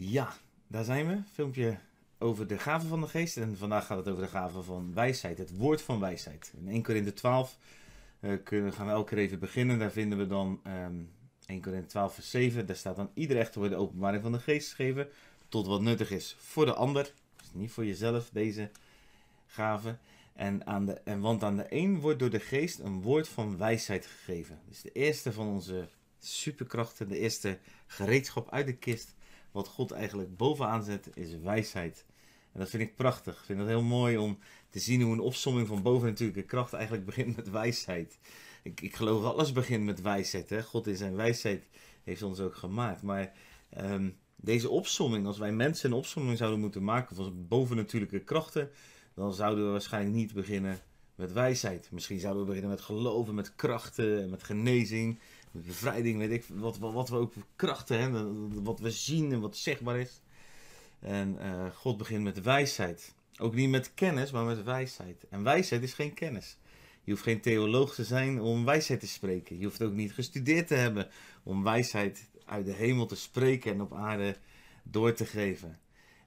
Ja, daar zijn we. Filmpje over de gaven van de geest. En vandaag gaat het over de gaven van wijsheid. Het woord van wijsheid. In 1 Korinthe 12 uh, kunnen, gaan we elke keer even beginnen. Daar vinden we dan um, 1 Korinthe 12 vers 7. Daar staat dan ieder echter wordt de openbaring van de geest gegeven. Tot wat nuttig is voor de ander. Dus niet voor jezelf deze gaven. En aan de, en want aan de een wordt door de geest een woord van wijsheid gegeven. Dus de eerste van onze superkrachten, de eerste gereedschap uit de kist, wat God eigenlijk bovenaan zet, is wijsheid. En dat vind ik prachtig. Ik vind het heel mooi om te zien hoe een opsomming van bovennatuurlijke kracht eigenlijk begint met wijsheid. Ik, ik geloof alles begint met wijsheid. Hè? God in zijn wijsheid heeft ons ook gemaakt. Maar um, deze opsomming, als wij mensen een opsomming zouden moeten maken van bovennatuurlijke krachten, dan zouden we waarschijnlijk niet beginnen met wijsheid. Misschien zouden we beginnen met geloven, met krachten, met genezing, bevrijding, weet ik, wat, wat, wat we ook krachten hebben, wat we zien en wat zichtbaar is. En uh, God begint met wijsheid. Ook niet met kennis, maar met wijsheid. En wijsheid is geen kennis. Je hoeft geen theoloog te zijn om wijsheid te spreken. Je hoeft ook niet gestudeerd te hebben om wijsheid uit de hemel te spreken en op aarde door te geven.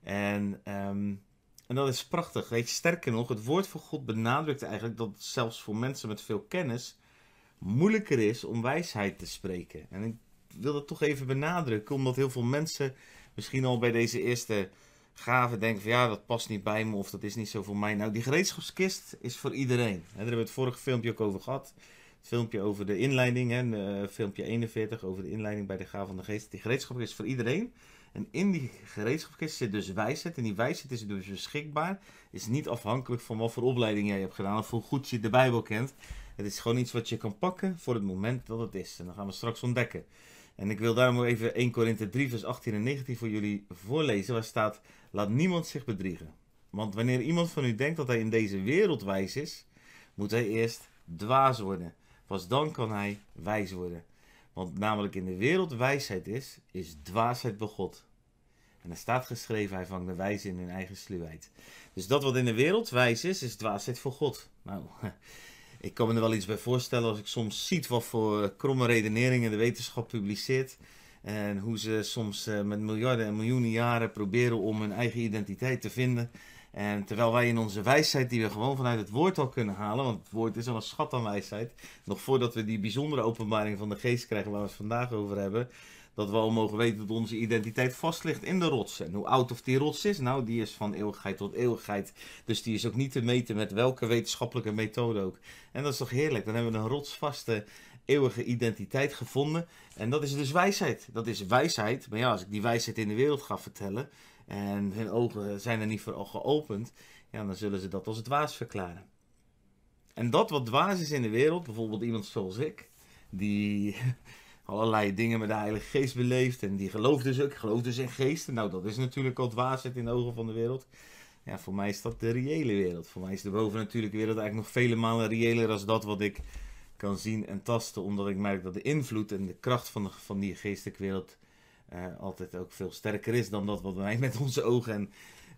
En um, en dat is prachtig. Weet je, sterker nog, het woord van God benadrukt eigenlijk dat zelfs voor mensen met veel kennis moeilijker is om wijsheid te spreken. En ik wil dat toch even benadrukken, omdat heel veel mensen misschien al bij deze eerste gave denken van ja, dat past niet bij me of dat is niet zo voor mij. Nou, die gereedschapskist is voor iedereen. Daar hebben we het vorige filmpje ook over gehad. Het filmpje over de inleiding, hè, uh, filmpje 41 over de inleiding bij de gave van de geest. Die gereedschapskist is voor iedereen. En in die gereedschapkist zit dus wijsheid. En die wijsheid is dus beschikbaar. Is niet afhankelijk van wat voor opleiding jij hebt gedaan of hoe goed je de Bijbel kent. Het is gewoon iets wat je kan pakken voor het moment dat het is. En dat gaan we straks ontdekken. En ik wil daarom even 1 Korinthe 3 vers 18 en 19 voor jullie voorlezen. Waar staat, laat niemand zich bedriegen. Want wanneer iemand van u denkt dat hij in deze wereld wijs is, moet hij eerst dwaas worden. Pas dan kan hij wijs worden. Want namelijk in de wereld wijsheid is, is dwaasheid bij God. En er staat geschreven, hij vangt de wijze in hun eigen sluwheid. Dus dat wat in de wereld wijs is, is dwaasheid voor God. Nou, ik kan me er wel iets bij voorstellen als ik soms zie wat voor kromme redeneringen de wetenschap publiceert. En hoe ze soms eh, met miljarden en miljoenen jaren proberen om hun eigen identiteit te vinden. En terwijl wij in onze wijsheid, die we gewoon vanuit het woord al kunnen halen, want het woord is al een schat aan wijsheid, nog voordat we die bijzondere openbaring van de geest krijgen waar we het vandaag over hebben, dat we al mogen weten dat onze identiteit vast ligt in de rots. En hoe oud of die rots is? Nou, die is van eeuwigheid tot eeuwigheid. Dus die is ook niet te meten met welke wetenschappelijke methode ook. En dat is toch heerlijk? Dan hebben we een rotsvaste eeuwige identiteit gevonden. En dat is dus wijsheid. Dat is wijsheid. Maar ja, als ik die wijsheid in de wereld ga vertellen, en hun ogen zijn er niet voor geopend, ja, dan zullen ze dat als dwaas verklaren. En dat wat dwaas is in de wereld, bijvoorbeeld iemand zoals ik, die allerlei dingen met de Heilige Geest beleeft en die gelooft dus ook, gelooft dus in geesten. Nou, dat is natuurlijk al dwaasheid in de ogen van de wereld. Ja, voor mij is dat de reële wereld. Voor mij is de bovennatuurlijke wereld eigenlijk nog vele malen reëler dan dat wat ik kan zien en tasten, omdat ik merk dat de invloed en de kracht van, van die geestelijke wereld uh, altijd ook veel sterker is dan dat wat wij met onze ogen en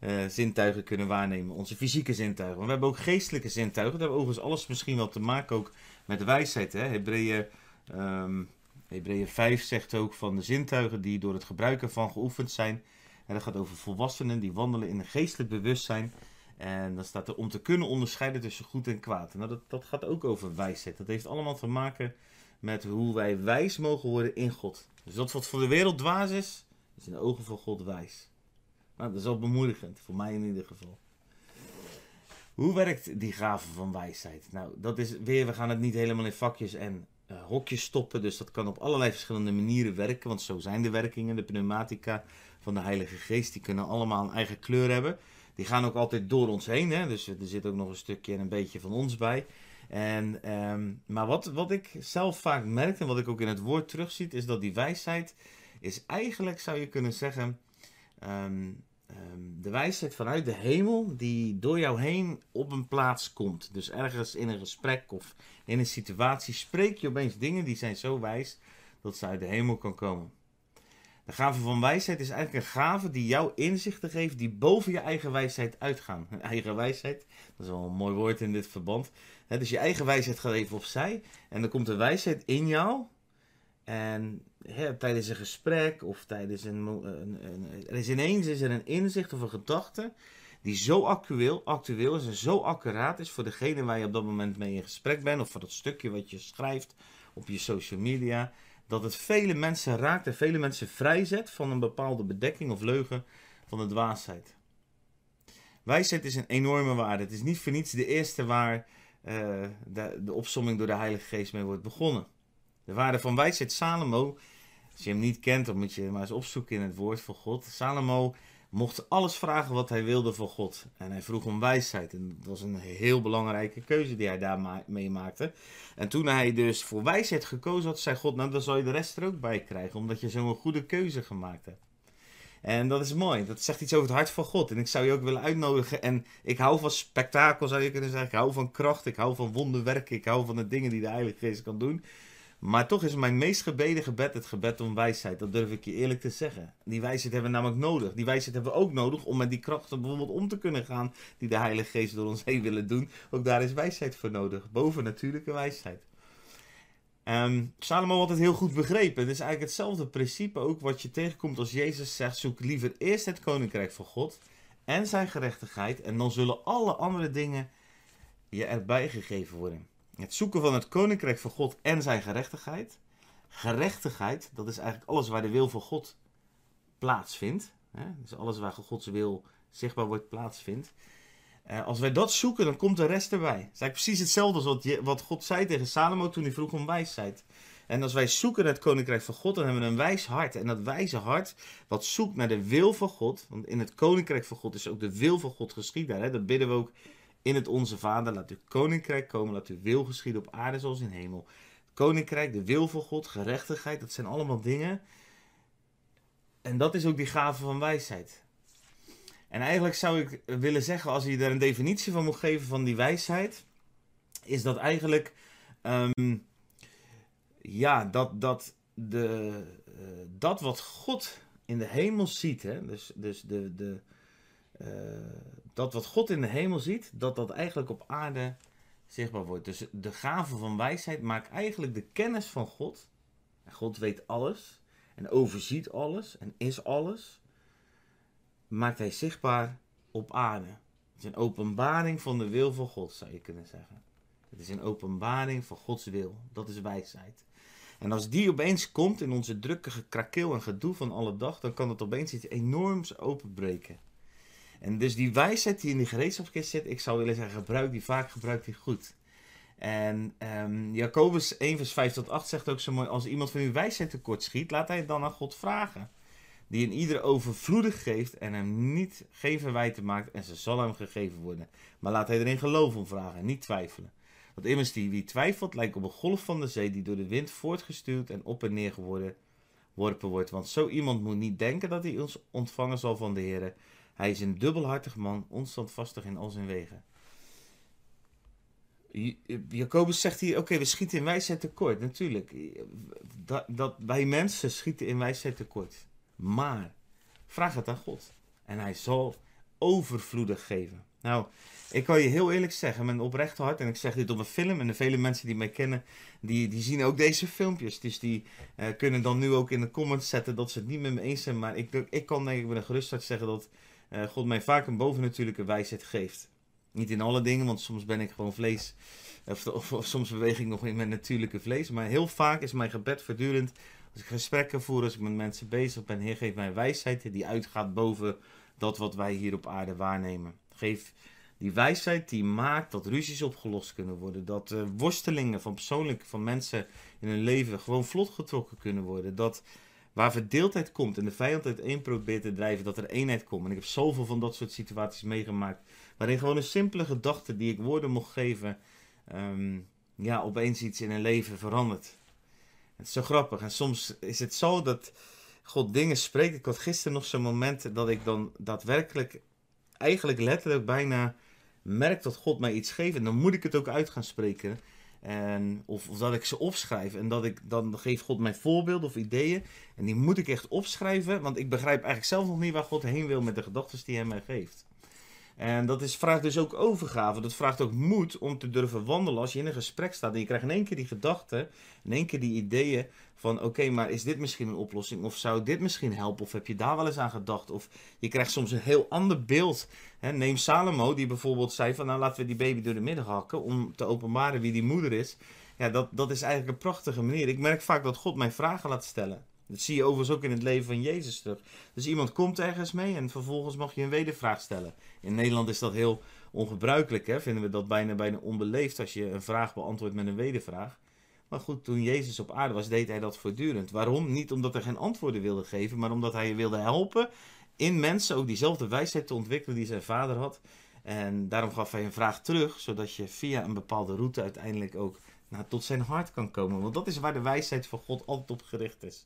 uh, zintuigen kunnen waarnemen. Onze fysieke zintuigen. Maar we hebben ook geestelijke zintuigen. Daar hebben overigens alles misschien wel te maken ook met wijsheid. Hebreeën, um, Hebreeën 5 zegt ook van de zintuigen die door het gebruiken van geoefend zijn. En dat gaat over volwassenen die wandelen in een geestelijk bewustzijn. En dan staat er om te kunnen onderscheiden tussen goed en kwaad. Nou, dat, dat gaat ook over wijsheid. Dat heeft allemaal te maken met hoe wij wijs mogen worden in God. Dus dat wat voor de wereld dwaas is, is in de ogen van God wijs. Nou, dat is al bemoedigend, voor mij in ieder geval. Hoe werkt die gave van wijsheid? Nou, dat is weer, we gaan het niet helemaal in vakjes en uh, hokjes stoppen. Dus dat kan op allerlei verschillende manieren werken. Want zo zijn de werkingen, de pneumatica van de Heilige Geest. Die kunnen allemaal een eigen kleur hebben. Die gaan ook altijd door ons heen. Hè? Dus er zit ook nog een stukje en een beetje van ons bij. En, um, maar wat, wat ik zelf vaak merk en wat ik ook in het woord terugziet, is dat die wijsheid is eigenlijk, zou je kunnen zeggen, um, um, de wijsheid vanuit de hemel die door jou heen op een plaats komt. Dus ergens in een gesprek of in een situatie spreek je opeens dingen die zijn zo wijs dat ze uit de hemel kan komen. De gave van wijsheid is eigenlijk een gave die jou inzichten geeft die boven je eigen wijsheid uitgaan. Eigen wijsheid, dat is wel een mooi woord in dit verband. Dus je eigen wijsheid gaat even opzij en dan komt de wijsheid in jou En tijdens een gesprek of tijdens een, een, een, Er is ineens is er een inzicht of een gedachte die zo actueel, actueel is en zo accuraat is voor degene waar je op dat moment mee in gesprek bent. Of voor dat stukje wat je schrijft op je social media. Dat het vele mensen raakt en vele mensen vrijzet van een bepaalde bedekking of leugen van de dwaasheid. Wijsheid is een enorme waarde. Het is niet voor niets de eerste waar uh, de, de opsomming door de Heilige Geest mee wordt begonnen. De waarde van wijsheid Salomo, als je hem niet kent, dan moet je maar eens opzoeken in het woord van God. Salomo mocht alles vragen wat hij wilde van God. En hij vroeg om wijsheid. En dat was een heel belangrijke keuze die hij daar maakte. En toen hij dus voor wijsheid gekozen had, zei God, nou dan zal je de rest er ook bij krijgen, omdat je zo'n goede keuze gemaakt hebt. En dat is mooi. Dat zegt iets over het hart van God. En ik zou je ook willen uitnodigen. En ik hou van spektakel, zou je kunnen zeggen. Ik hou van kracht. Ik hou van wonderwerken. Ik hou van de dingen die de Heilige Geest kan doen. Maar toch is mijn meest gebeden gebed het gebed om wijsheid. Dat durf ik je eerlijk te zeggen. Die wijsheid hebben we namelijk nodig. Die wijsheid hebben we ook nodig om met die krachten bijvoorbeeld om te kunnen gaan. Die de Heilige Geest door ons heen willen doen. Ook daar is wijsheid voor nodig. Boven natuurlijke wijsheid. Um, Salomo had het heel goed begrepen. Het is eigenlijk hetzelfde principe ook wat je tegenkomt als Jezus zegt: zoek liever eerst het koninkrijk van God en zijn gerechtigheid, en dan zullen alle andere dingen je erbij gegeven worden. Het zoeken van het koninkrijk van God en zijn gerechtigheid. Gerechtigheid, dat is eigenlijk alles waar de wil van God plaatsvindt. Hè? Dus alles waar Gods wil zichtbaar wordt plaatsvindt. Uh, als wij dat zoeken, dan komt de rest erbij. Het is eigenlijk precies hetzelfde als wat, God zei tegen Salomo toen hij vroeg om wijsheid. En als wij zoeken naar het koninkrijk van God, dan hebben we een wijs hart. En dat wijze hart, wat zoekt naar de wil van God. Want in het koninkrijk van God is ook de wil van God geschieden. Hè? Dat bidden we ook in het Onze Vader. Laat uw koninkrijk komen, laat uw wil geschieden op aarde zoals in hemel. koninkrijk, de wil van God, gerechtigheid, dat zijn allemaal dingen. En dat is ook die gave van wijsheid. En eigenlijk zou ik willen zeggen, als je daar een definitie van moet geven van die wijsheid, is dat eigenlijk, um, ja, dat, dat, de, uh, dat wat God in de hemel ziet, hè, dus, dus de, de, uh, dat wat God in de hemel ziet, dat dat eigenlijk op aarde zichtbaar wordt. Dus de gave van wijsheid maakt eigenlijk de kennis van God. God weet alles en overziet alles en is alles maakt hij zichtbaar op aarde. Het is een openbaring van de wil van God, zou je kunnen zeggen. Het is een openbaring van Gods wil. Dat is wijsheid. En als die opeens komt in onze drukke gekrakeel en gedoe van alle dag, dan kan het opeens iets enorms openbreken. En dus die wijsheid die in die gereedschapskist zit, ik zou willen zeggen, gebruik die vaak, gebruik die goed. En um, Jacobus 1 vers 5 tot 8 zegt ook zo mooi, als iemand van uw wijsheid tekort schiet, laat hij het dan aan God vragen die in ieder overvloedig geeft en hem niet geen verwijten maakt en ze zal hem gegeven worden. Maar laat hij erin geloof om vragen en niet twijfelen. Want immers die wie twijfelt lijkt op een golf van de zee die door de wind voortgestuurd en op en neer geworpen wordt. Want zo iemand moet niet denken dat hij ons ontvangen zal van de Heer. Hij is een dubbelhartig man, onstandvastig in al zijn wegen. Jacobus zegt hier, oké, we schieten in wijsheid tekort. Natuurlijk, dat, dat, wij mensen schieten in wijsheid tekort. Maar vraag het aan God. En hij zal overvloedig geven. Nou, ik kan je heel eerlijk zeggen, met oprecht hart, en ik zeg dit op een film, en de vele mensen die mij kennen, die, die zien ook deze filmpjes. Dus die uh, kunnen dan nu ook in de comments zetten dat ze het niet met me eens zijn. Maar ik, ik kan denk ik met een gerust hart zeggen dat uh, God mij vaak een bovennatuurlijke wijsheid geeft. Niet in alle dingen, want soms ben ik gewoon vlees. Of, of, of soms beweeg ik nog in mijn natuurlijke vlees. Maar heel vaak is mijn gebed voortdurend als ik gesprekken voer, als ik met mensen bezig ben, Heer, geef mij wijsheid die uitgaat boven dat wat wij hier op aarde waarnemen. Geef die wijsheid die maakt dat ruzies opgelost kunnen worden. Dat uh, worstelingen van persoonlijk van mensen in hun leven gewoon vlot getrokken kunnen worden. Dat waar verdeeldheid komt en de vijand uit één probeert te drijven, dat er eenheid komt. En ik heb zoveel van dat soort situaties meegemaakt. Waarin gewoon een simpele gedachte die ik woorden mocht geven, um, ja, opeens iets in een leven verandert. Het is zo grappig. En soms is het zo dat God dingen spreekt. Ik had gisteren nog zo'n moment dat ik dan daadwerkelijk, eigenlijk letterlijk bijna merk dat God mij iets geeft. En dan moet ik het ook uit gaan spreken. En, of, dat ik ze opschrijf. En dat ik, dan geeft God mij voorbeelden of ideeën. En die moet ik echt opschrijven. Want ik begrijp eigenlijk zelf nog niet waar God heen wil met de gedachten die hij mij geeft. En dat is, vraagt dus ook overgave. Dat vraagt ook moed om te durven wandelen als je in een gesprek staat. En je krijgt in één keer die gedachten, in één keer die ideeën van oké, maar is dit misschien een oplossing? Of zou dit misschien helpen? Of heb je daar wel eens aan gedacht? Of je krijgt soms een heel ander beeld. neem Salomo, die bijvoorbeeld zei van nou laten we die baby door de midden hakken om te openbaren wie die moeder is. Ja, dat, dat is eigenlijk een prachtige manier. Ik merk vaak dat God mij vragen laat stellen. Dat zie je overigens ook in het leven van Jezus terug. Dus iemand komt ergens mee en vervolgens mag je een wedervraag stellen. In Nederland is dat heel ongebruikelijk, hè? vinden we dat bijna, bijna onbeleefd als je een vraag beantwoordt met een wedervraag. Maar goed, toen Jezus op aarde was, deed hij dat voortdurend. Waarom? Niet omdat hij geen antwoorden wilde geven, maar omdat hij je wilde helpen in mensen ook diezelfde wijsheid te ontwikkelen die zijn vader had. En daarom gaf hij een vraag terug, zodat je via een bepaalde route uiteindelijk ook nou, tot zijn hart kan komen. Want dat is waar de wijsheid van God altijd op gericht is.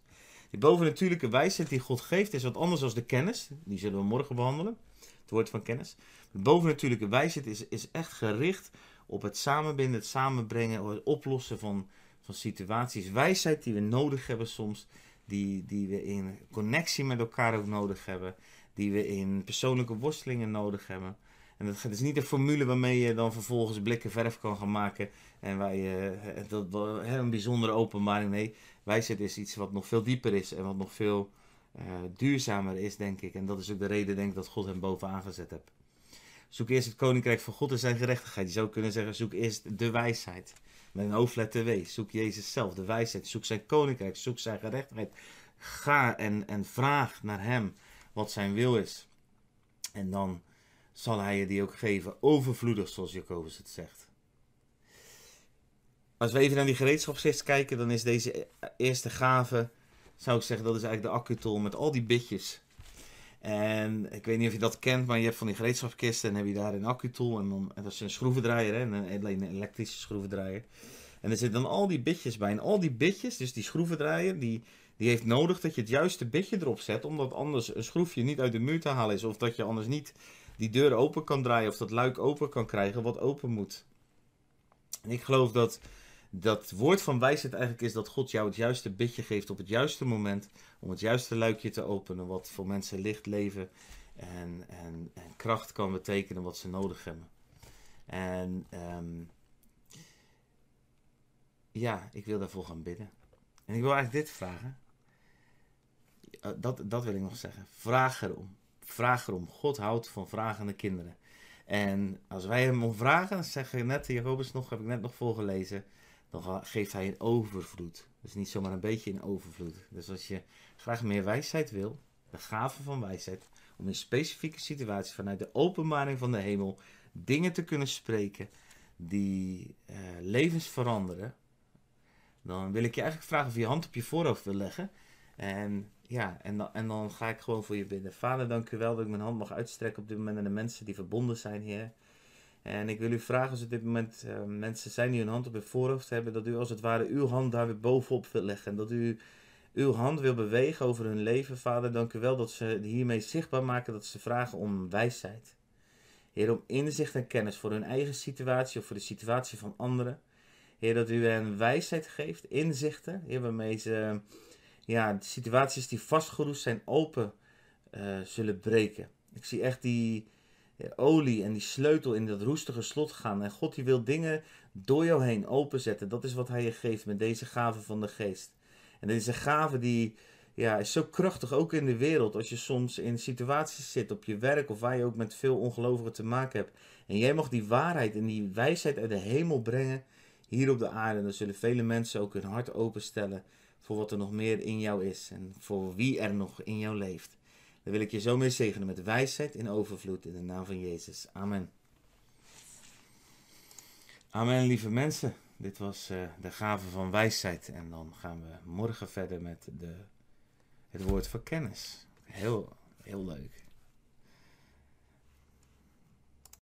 Die bovennatuurlijke wijsheid die God geeft is wat anders dan de kennis. Die zullen we morgen behandelen. Het woord van kennis. De bovennatuurlijke wijsheid is, is echt gericht op het samenbinden, het samenbrengen, het oplossen van, van situaties. Wijsheid die we nodig hebben soms. Die, die we in connectie met elkaar ook nodig hebben. Die we in persoonlijke worstelingen nodig hebben. En dat is niet een formule waarmee je dan vervolgens blikken verf kan gaan maken. En waar je eh, dat, een bijzondere openbaring. Nee, wijsheid is iets wat nog veel dieper is en wat nog veel uh, duurzamer is, denk ik. En dat is ook de reden, denk ik, dat God hem bovenaan gezet hebt. Zoek eerst het koninkrijk van God en zijn gerechtigheid. Je zou kunnen zeggen, zoek eerst de wijsheid. Met een hoofdletter W. Zoek Jezus zelf, de wijsheid. Zoek zijn koninkrijk, zoek zijn gerechtigheid. Ga en, en vraag naar hem wat zijn wil is. En dan zal hij je die ook geven, overvloedig, zoals Jacobus het zegt. Als we even naar die gereedschapskist kijken, dan is deze eerste gave, zou ik zeggen, dat is eigenlijk de accutol met al die bitjes. En ik weet niet of je dat kent, maar je hebt van die gereedschapskisten en heb je daar een accutol en, dan, en dat is een schroevendraaier, hè, een, een elektrische schroevendraaier. En er zitten dan al die bitjes bij. En al die bitjes, dus die schroevendraaier, die, die heeft nodig dat je het juiste bitje erop zet, omdat anders een schroefje niet uit de muur te halen is. Of dat je anders niet die deur open kan draaien of dat luik open kan krijgen wat open moet. En ik geloof dat dat woord van wijsheid eigenlijk is dat God jou het juiste bitje geeft op het juiste moment om het juiste luikje te openen, wat voor mensen licht leven en, en, en kracht kan betekenen wat ze nodig hebben. En ehm, ja, ik wil daarvoor gaan bidden. En ik wil eigenlijk dit vragen. Dat, dat wil ik nog zeggen. Vraag erom. Vraag erom. God houdt van vragende kinderen. En als wij hem om vragen, zeggen net, Jacobus nog, heb ik net nog voorgelezen, dan geeft hij een overvloed. Dus niet zomaar een beetje in overvloed. Dus als je graag meer wijsheid wil, de gave van wijsheid, om in specifieke situaties vanuit de openbaring van de hemel dingen te kunnen spreken die uh, levens veranderen, dan wil ik je eigenlijk vragen of je hand op je voorhoofd wil leggen. En ja, en dan, en dan ga ik gewoon voor je bidden. Vader, dank u wel dat ik mijn hand mag uitstrekken op dit moment naar de mensen die verbonden zijn, Heer. En ik wil u vragen, als op dit moment uh, mensen zijn die hun hand op hun voorhoofd hebben, dat u als het ware uw hand daar weer bovenop wil leggen. En dat u uw hand wil bewegen over hun leven, Vader. Dank u wel dat ze hiermee zichtbaar maken dat ze vragen om wijsheid. Heer, om inzicht en kennis voor hun eigen situatie of voor de situatie van anderen. Heer, dat u hen wijsheid geeft, inzichten, Heer, waarmee ze ja, de situaties die vastgeroest zijn open uh, zullen breken. Ik zie echt die olie en die sleutel in dat roestige slot gaan. En God die wil dingen door jou heen openzetten. Dat is wat hij je geeft met deze gave van de geest. En deze gave die ja, is zo krachtig ook in de wereld. Als je soms in situaties zit op je werk of waar je ook met veel ongelovigen te maken hebt. En jij mag die waarheid en die wijsheid uit de hemel brengen hier op de aarde. Dan zullen vele mensen ook hun hart openstellen voor wat er nog meer in jou is en voor wie er nog in jou leeft. Dan wil ik je zo mee zegenen met wijsheid in overvloed in de naam van Jezus. Amen. Amen, lieve mensen. Dit was uh, de gave van wijsheid. En dan gaan we morgen verder met de, het woord van kennis. Heel, heel leuk.